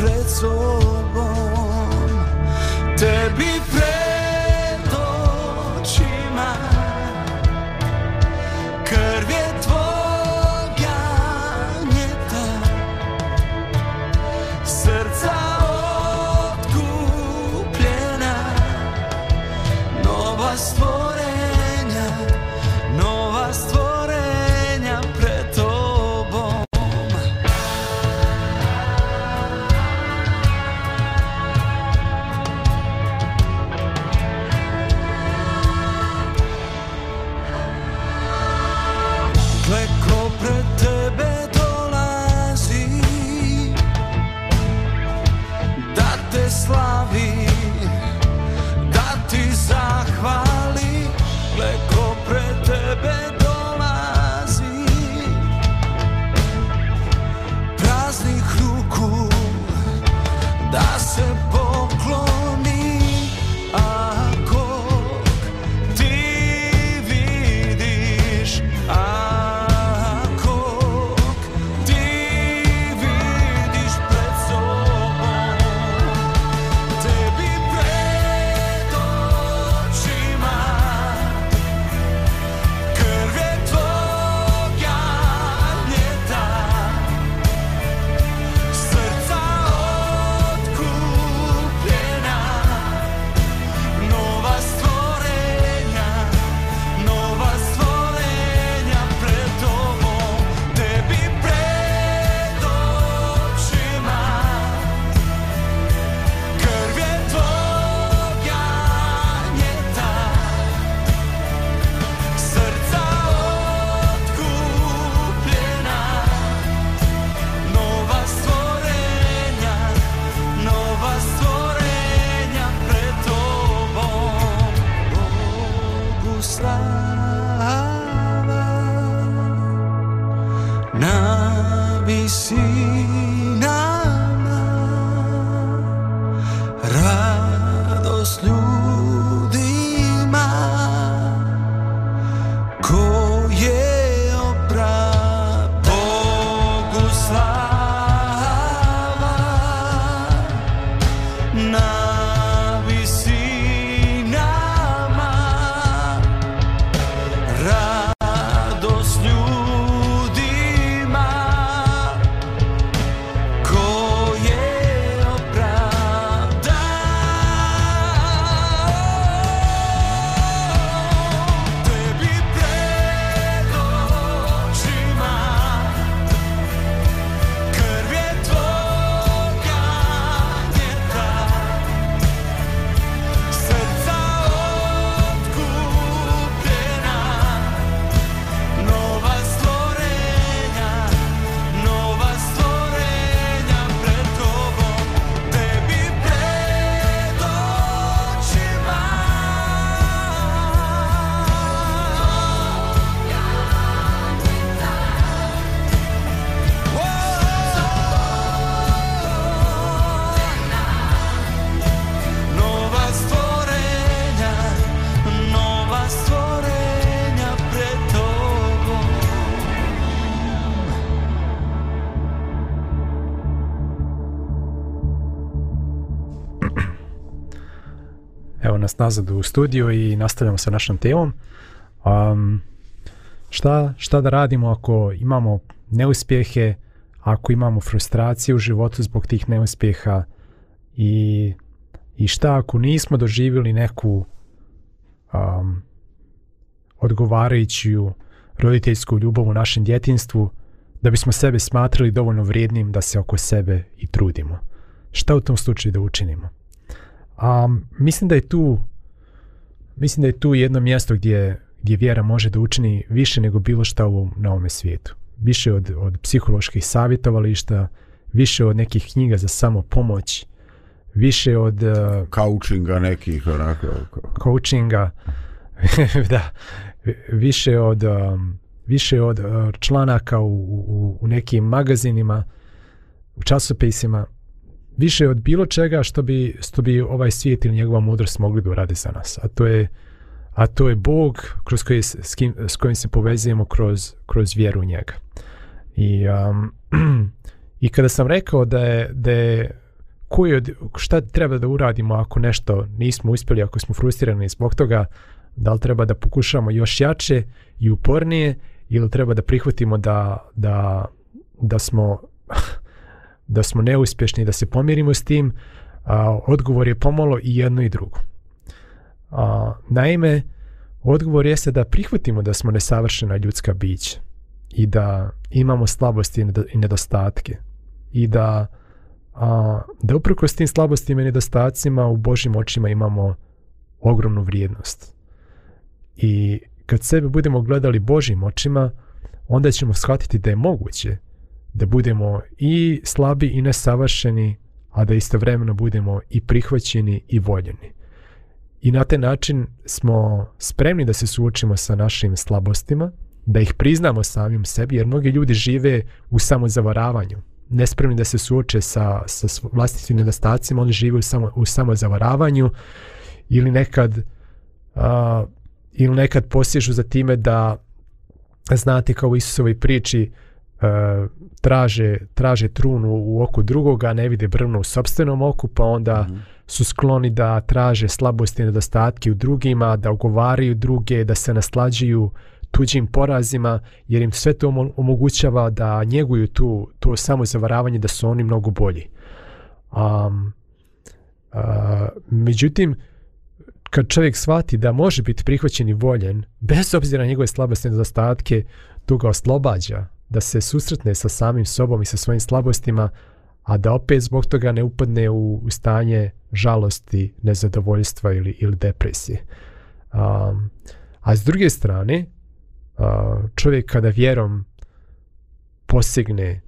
pred sobom Tebi pred nas nazad u studio i nastavljamo sa našom temom. Um, šta, šta da radimo ako imamo neuspjehe, ako imamo frustracije u životu zbog tih neuspjeha i, i šta ako nismo doživjeli neku um, odgovarajuću roditeljsku ljubav u našem djetinstvu da bismo sebe smatrali dovoljno vrijednim da se oko sebe i trudimo. Šta u tom slučaju da učinimo? Um, mislim da je tu mislim da je tu jedno mjesto gdje gdje vjera može da učini više nego bilo šta u novome svijetu. Više od, od psiholoških savjetovališta, više od nekih knjiga za samo pomoć, više od... E, uh, coachinga nekih, onako... Coachinga, da. Više od, um, više od uh, članaka u, u, u nekim magazinima, u časopisima, više od bilo čega što bi što bi ovaj svijet ili njegova mudrost mogli da uradi za nas. A to je a to je Bog kroz koji s, kim, s kojim se povezujemo kroz kroz vjeru u njega. I um, i kada sam rekao da je da je koji od, šta treba da uradimo ako nešto nismo uspjeli, ako smo frustrirani zbog toga, da li treba da pokušamo još jače i upornije ili treba da prihvatimo da, da, da smo da smo neuspješni da se pomirimo s tim, a, odgovor je pomalo i jedno i drugo. A, naime, odgovor je se da prihvatimo da smo nesavršena ljudska bić i da imamo slabosti i nedostatke i da, a, da uprko s tim slabostima i nedostacima u Božim očima imamo ogromnu vrijednost. I kad sebe budemo gledali Božim očima, onda ćemo shvatiti da je moguće da budemo i slabi i nesavršeni, a da istovremeno budemo i prihvaćeni i voljeni. I na taj način smo spremni da se suočimo sa našim slabostima, da ih priznamo samim sebi, jer mnogi ljudi žive u samozavaravanju. Nespremni da se suoče sa, sa vlastitim nedostacima, oni žive u, samo, u samozavaravanju ili nekad, a, ili nekad posježu za time da znate kao u Isusovoj priči, a, Eh, traže, traže trunu u oku drugoga, ne vide brvno u sobstvenom oku, pa onda mm -hmm. su skloni da traže slabosti i nedostatke u drugima, da ogovaraju druge, da se naslađuju tuđim porazima, jer im sve to omogućava da njeguju tu, to samo zavaravanje, da su oni mnogo bolji. Um, uh, međutim, kad čovjek shvati da može biti prihvaćen i voljen, bez obzira na njegove slabosti i nedostatke, to ga oslobađa da se susretne sa samim sobom i sa svojim slabostima, a da opet zbog toga ne upadne u stanje žalosti, nezadovoljstva ili, ili depresije. Um, a s druge strane, čovjek kada vjerom posegne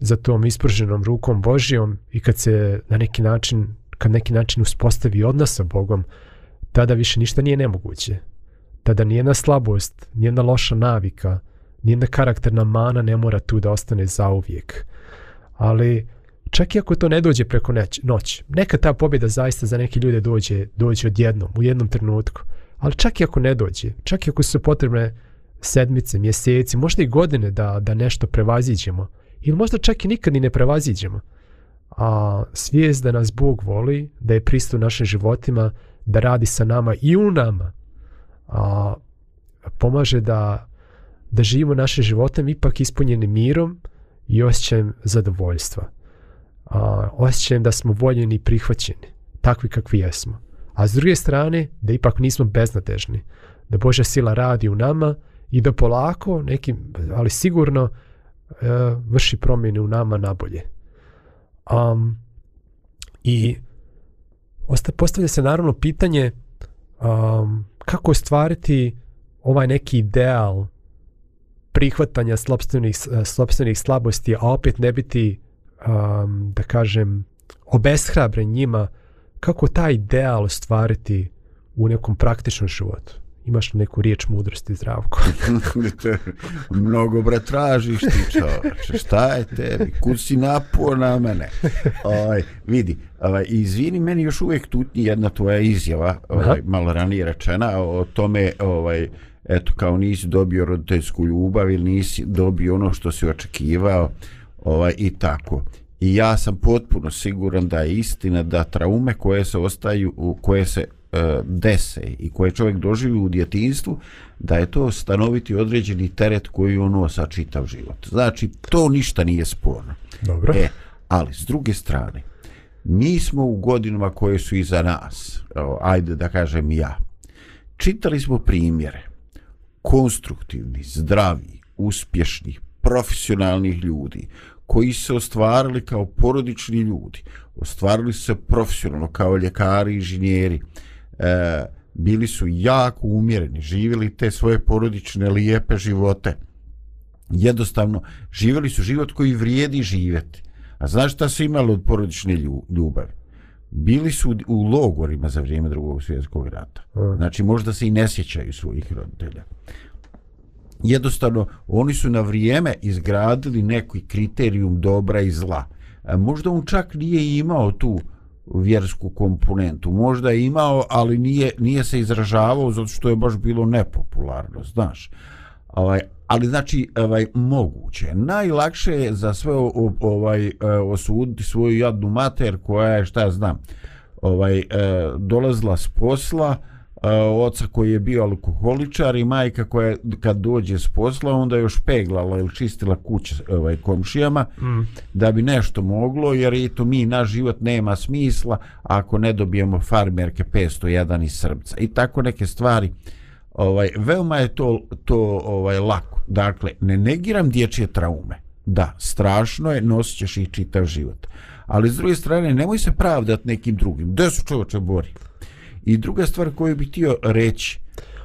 za tom isprženom rukom Božijom i kad se na neki način kad neki način uspostavi odnos sa Bogom tada više ništa nije nemoguće tada nijedna slabost nijedna loša navika uh, Nijedna karakterna mana ne mora tu da ostane zauvijek. Ali čak i ako to ne dođe preko neć, noć, neka ta pobjeda zaista za neke ljude dođe, dođe odjednom, u jednom trenutku. Ali čak i ako ne dođe, čak i ako su potrebne sedmice, mjeseci, možda i godine da, da nešto prevaziđemo, ili možda čak i nikad i ne prevaziđemo, a svijest da nas Bog voli, da je pristup našim životima, da radi sa nama i u nama, a, pomaže da da živimo naše životem ipak ispunjeni mirom i osjećajem zadovoljstva. A, osjećajem da smo voljeni i prihvaćeni, takvi kakvi jesmo. A s druge strane, da ipak nismo beznadežni, da Božja sila radi u nama i da polako, nekim, ali sigurno, e, vrši promjene u nama nabolje. Um, I osta, postavlja se naravno pitanje um, kako ostvariti ovaj neki ideal prihvatanja slobstvenih, e, slobstvenih slabosti, a opet ne biti, um, da kažem, obeshrabren njima, kako taj ideal ostvariti u nekom praktičnom životu? Imaš li neku riječ mudrosti, zdravko? Mnogo, bre, tražiš ti, čovječe. Šta je tebi? Kud si napuo na mene? Oaj, vidi, ovaj, izvini, meni još uvijek tutni jedna tvoja izjava, ovaj, malo ranije rečena, o tome ovaj, uh, eto kao nisi dobio roditeljsku ljubav ili nisi dobio ono što si očekivao ovaj, i tako. I ja sam potpuno siguran da je istina da traume koje se ostaju, koje se e, dese i koje čovjek doživi u djetinstvu, da je to stanoviti određeni teret koji on osa čitav život. Znači, to ništa nije sporno. Dobro. E, ali, s druge strane, mi smo u godinama koje su iza nas, ajde da kažem ja, čitali smo primjere, konstruktivni, zdravi, uspješni, profesionalnih ljudi koji se ostvarili kao porodični ljudi, ostvarili se profesionalno kao ljekari, inženjeri, e, bili su jako umjereni, živjeli te svoje porodične lijepe živote. Jednostavno, živjeli su život koji vrijedi živjeti. A znaš šta su imali od porodične ljubavi? bili su u logorima za vrijeme drugog svjetskog rata. Znači, možda se i ne sjećaju svojih roditelja. Jednostavno, oni su na vrijeme izgradili neki kriterijum dobra i zla. E, možda on čak nije imao tu vjersku komponentu. Možda je imao, ali nije, nije se izražavao zato što je baš bilo nepopularno, znaš. Ovaj, ali znači ovaj moguće najlakše je za sve ovaj e, osuditi svoju jadnu mater koja je šta znam ovaj e, dolazla s posla e, oca koji je bio alkoholičar i majka koja kad dođe s posla onda još peglala ili čistila kuće ovaj, komšijama mm. da bi nešto moglo jer i to mi naš život nema smisla ako ne dobijemo farmerke 501 iz Srbca i tako neke stvari uh, ovaj veoma je to to ovaj lako. Dakle, ne negiram dječje traume. Da, strašno je, nosit ćeš ih čitav život. Ali s druge strane, nemoj se pravdat nekim drugim. Gde su čovječe bori? I druga stvar koju bih htio reći...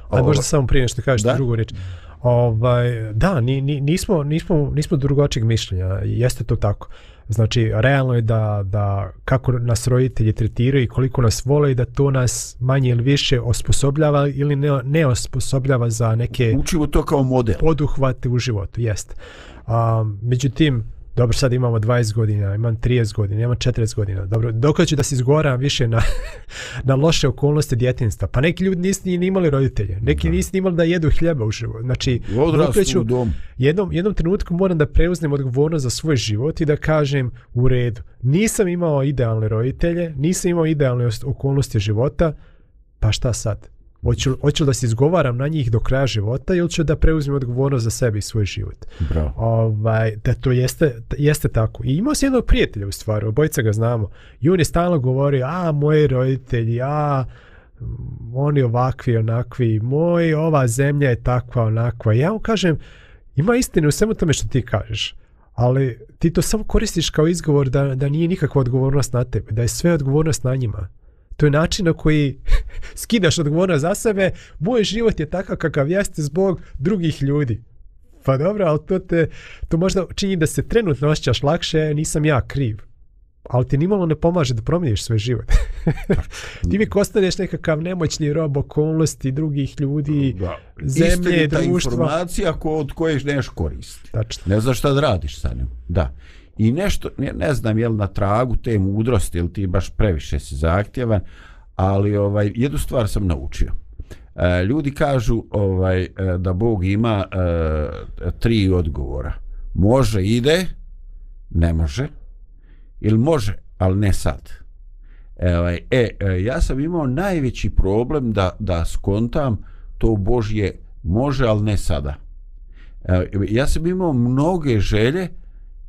Ali možda ovaj, samo prije nešto kažeš da? drugu reći. Ovaj, da, ni, ni, nismo, nismo, nismo drugačijeg mišljenja. Jeste to tako. Uh, Znači, realno je da, da kako nas roditelji tretiraju i koliko nas vole i da to nas manje ili više osposobljava ili ne, ne osposobljava za neke... Učimo to kao model. ...poduhvate u životu, jest. A, međutim, dobro sad imamo 20 godina, imam 30 godina, imam 40 godina, dobro, dok ću da se izgoram više na, na loše okolnosti djetinjstva, pa neki ljudi nisu ni imali roditelje, neki da. nisu ni imali da jedu hljeba znači, u životu, znači, ću, u dom. Jednom, jednom trenutku moram da preuznem odgovornost za svoj život i da kažem u redu, nisam imao idealne roditelje, nisam imao idealne okolnosti života, pa šta sad, Hoću, hoću da se izgovaram na njih do kraja života ili ću da preuzmem odgovornost za sebe i svoj život. Bravo. Ovaj, da to jeste, jeste tako. I imao sam jednog prijatelja u stvari, obojca ga znamo. I on je stalno govorio, a moji roditelji, a mm, oni ovakvi, onakvi, moj, ova zemlja je takva, onakva. I ja mu kažem, ima istine u svemu tome što ti kažeš. Ali ti to samo koristiš kao izgovor da, da nije nikakva odgovornost na tebe, da je sve odgovornost na njima. To je način na koji skidaš odgovornost za sebe, moj život je takav kakav jeste zbog drugih ljudi. Pa dobro, ali to te, to možda čini da se trenutno osjećaš lakše, nisam ja kriv. Ali ti nimalo ne pomaže da promijeniš svoj život. ti mi ostaneš nekakav nemoćni rob okolnosti drugih ljudi, da. zemlje, društva. Istinita informacija ko, od koje neš koristi. Tačno. Ne znaš šta da radiš sa njom. Da. Uh, I nešto, ne, ne znam je li na tragu te mudrosti ili ti baš previše si zahtjevan, ali ovaj, jednu stvar sam naučio. E, ljudi kažu ovaj e, da Bog ima e, tri odgovora. Može, ide, ne može, ili može, ali ne sad. E, ovaj, e, e, ja sam imao najveći problem da, da skontam to Božje može, ali ne sada. E, ja sam imao mnoge želje,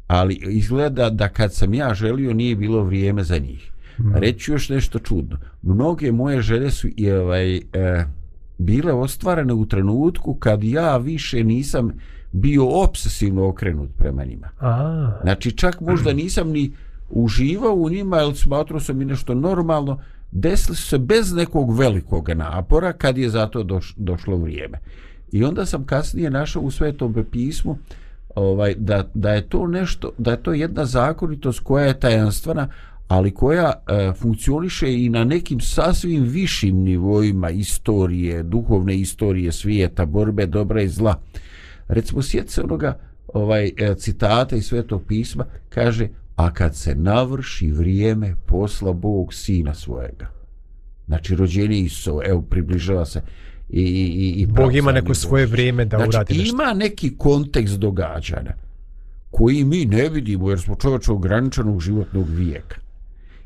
ali izgleda da kad sam ja želio nije bilo vrijeme za njih. Mm. Reći još nešto čudno. Mnoge moje žele su i ovaj e, bile ostvarene u trenutku kad ja više nisam bio obsesivno okrenut prema njima. A. Znači čak možda nisam ni uživao u njima, jer smatrao sam i nešto normalno, desili su se bez nekog velikog napora kad je zato doš, došlo vrijeme. I onda sam kasnije našao u Svetom pismu uh, ovaj da, da je to nešto da je to jedna zakonitost koja je tajanstvena ali koja e, funkcioniše i na nekim sasvim višim nivoima istorije duhovne istorije svijeta borbe dobra i zla recimo sjet se onoga ovaj e, citata iz svetog pisma kaže a kad se navrši vrijeme posla Bog sina svojega znači rođenje Isusovo evo približava se i, i, i Bog ima neko Božić. svoje vrijeme da znači, uradi nešto. ima neki kontekst događanja koji mi ne vidimo jer smo čovječ ograničenog životnog vijeka.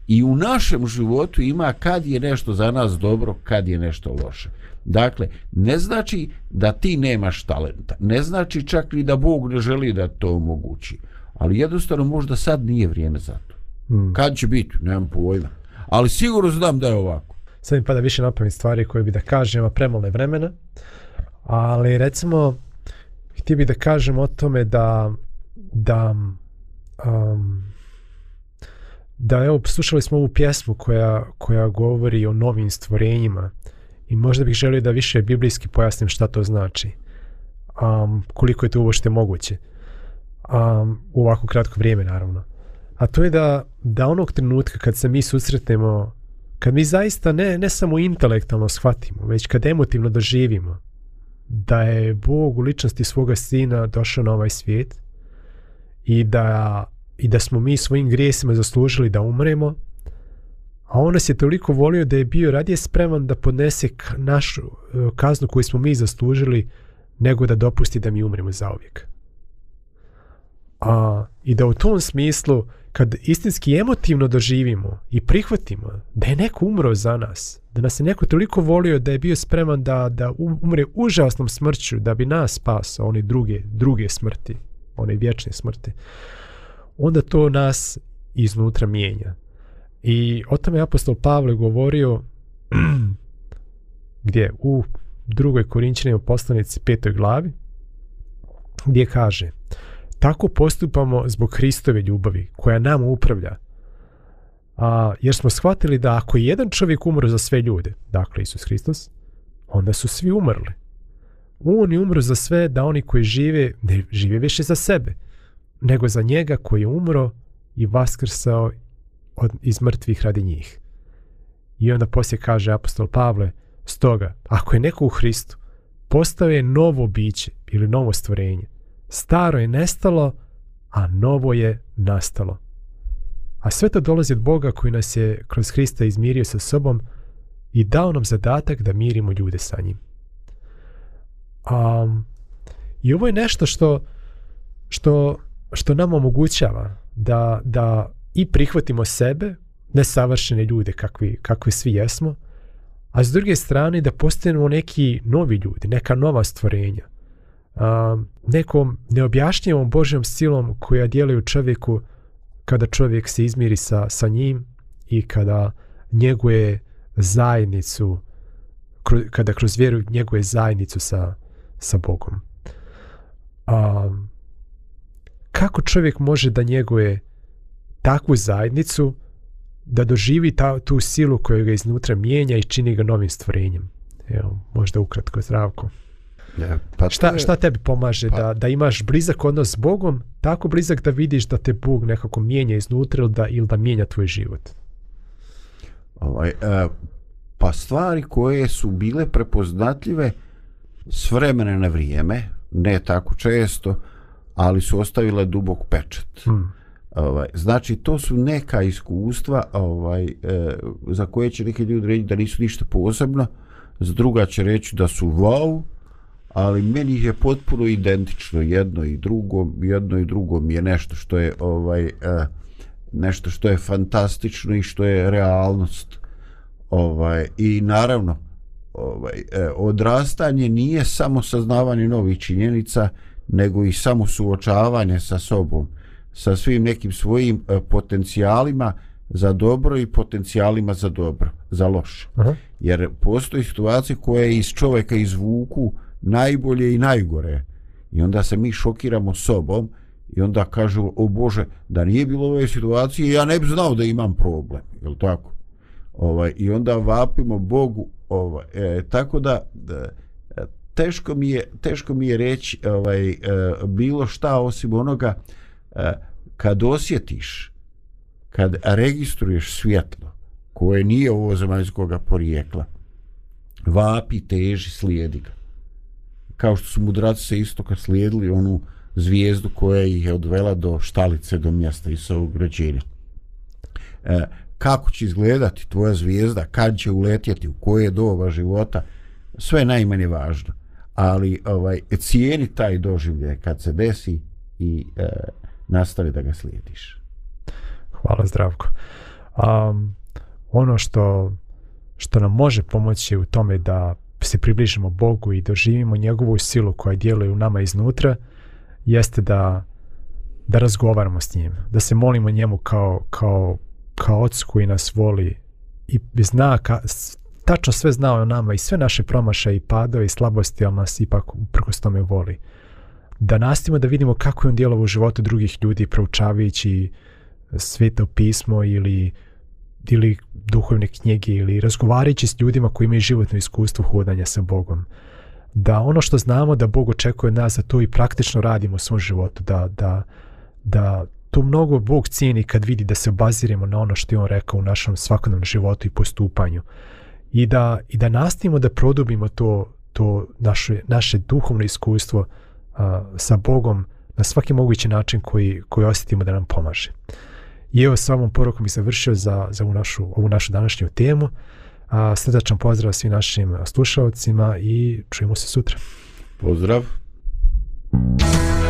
I u našem životu ima kad je nešto za nas dobro, kad je nešto loše. Dakle, ne znači da ti nemaš talenta, ne znači čak i da Bog ne želi da to omogući. Ali jednostavno možda sad nije vrijeme za to. Hmm. Kad će biti, nemam pojma. Ali sigurno znam da je ovako sad mi pada više na pamet stvari koje bi da kažem, a premole vremena. Ali recimo, htio bi da kažem o tome da da um, da evo, slušali smo ovu pjesmu koja, koja govori o novim stvorenjima i možda bih želio da više biblijski pojasnim šta to znači. Um, koliko je to uvošte moguće. Um, u ovako kratko vrijeme, naravno. A to je da, da onog trenutka kad se mi susretnemo kad mi zaista ne, ne samo intelektualno shvatimo, već kad emotivno doživimo da je Bog u ličnosti svoga sina došao na ovaj svijet i da, i da smo mi svojim grijesima zaslužili da umremo, a on nas je toliko volio da je bio radije spreman da podnese našu e, kaznu koju smo mi zaslužili nego da dopusti da mi umremo za uvijek. A, I da u tom smislu kad istinski emotivno doživimo i prihvatimo da je neko umro za nas, da nas je neko toliko volio da je bio spreman da, da umre užasnom smrću da bi nas spaso one druge, druge smrti, one vječne smrti, onda to nas iznutra mijenja. I o tome je apostol Pavle govorio gdje u drugoj korinčinima poslanici petoj glavi gdje kaže Tako postupamo zbog Hristove ljubavi koja nam upravlja. A, jer smo shvatili da ako je jedan čovjek umro za sve ljude, dakle Isus Hristos, onda su svi umrli. On je umro za sve da oni koji žive, ne žive više za sebe, nego za njega koji je umro i vaskrsao od, iz mrtvih radi njih. I onda poslije kaže apostol Pavle, stoga, ako je neko u Hristu, postao je novo biće ili novo stvorenje. Staro je nestalo, a novo je nastalo. A sve to dolazi od Boga koji nas je kroz Hrista izmirio sa sobom i dao nam zadatak da mirimo ljude sa njim. Um, I ovo je nešto što, što, što nam omogućava da, da i prihvatimo sebe, nesavršene ljude kakvi, kakvi svi jesmo, a s druge strane da postanemo neki novi ljudi, neka nova stvorenja uh, nekom neobjašnjivom Božjom silom koja djeluje u čovjeku kada čovjek se izmiri sa, sa njim i kada njeguje zajednicu kru, kada kroz vjeru njeguje zajednicu sa, sa Bogom a, kako čovjek može da njeguje takvu zajednicu da doživi ta, tu silu koju ga iznutra mijenja i čini ga novim stvorenjem evo, možda ukratko zdravko pa šta, je... šta tebi pomaže pa... da, da imaš blizak odnos s Bogom tako blizak da vidiš da te Bog nekako mijenja iznutra ili da, ili da mijenja tvoj život ovaj, e, pa stvari koje su bile prepoznatljive s vremena na vrijeme ne tako često ali su ostavile dubok pečat hmm. ovaj, znači to su neka iskustva ovaj, e, za koje će neki ljudi reći da nisu ništa posebno za druga će reći da su wow ali meni je potpuno identično jedno i drugo jedno i drugo mi je nešto što je ovaj eh, nešto što je fantastično i što je realnost ovaj i naravno ovaj eh, odrastanje nije samo saznavanje novih činjenica nego i samo suočavanje sa sobom sa svim nekim svojim eh, potencijalima za dobro i potencijalima za dobro za loše Aha. Mhm. jer postoji situacije koje iz čoveka izvuku uh, najbolje i najgore. I onda se mi šokiramo sobom i onda kažu, o Bože, da nije bilo ove situacije, ja ne bi znao da imam problem. Je li tako? Ovaj, I onda vapimo Bogu. Ovaj, e, tako da, e, teško, mi je, teško mi je reći ovaj, e, bilo šta osim onoga e, kad osjetiš, kad registruješ svjetlo koje nije ovo zemaljskog porijekla, vapi, teži, slijedi ga kao što su mudraci sa istoka slijedili onu zvijezdu koja ih je odvela do štalice, do mjesta i sa ovog rađenja. E, kako će izgledati tvoja zvijezda, kad će uletjeti, u koje doba života, sve je najmanje važno. Ali ovaj cijeni taj doživlje kad se desi i e, nastavi da ga slijediš. Hvala zdravko. Um, ono što, što nam može pomoći u tome da se približimo Bogu i doživimo njegovu silu koja djeluje u nama iznutra, jeste da da razgovaramo s njim, da se molimo njemu kao, kao, kao oc koji nas voli i zna, ka, tačno sve zna o nama i sve naše promaša i padove i slabosti, ali nas ipak uprkos tome voli. Da nastimo da vidimo kako je on djelovo u životu drugih ljudi, proučavajući sveto pismo ili uh, ili duhovne knjige ili razgovarajući s ljudima koji imaju životno iskustvo hodanja sa Bogom. Da ono što znamo da Bog očekuje od nas da to i praktično radimo u svom životu, da, da, da to mnogo Bog cijeni kad vidi da se obaziramo na ono što je On rekao u našom svakodnom životu i postupanju. I da, i da nastavimo da produbimo to, to naše, naše duhovno iskustvo a, sa Bogom na svaki mogući način koji, koji osjetimo da nam pomaže. Uh, I evo sa ovom porukom bi se vršio za, za ovu, našu, ovu našu današnju temu. A, srdačan pozdrav svim našim slušalcima i čujemo se sutra. Pozdrav. Pozdrav.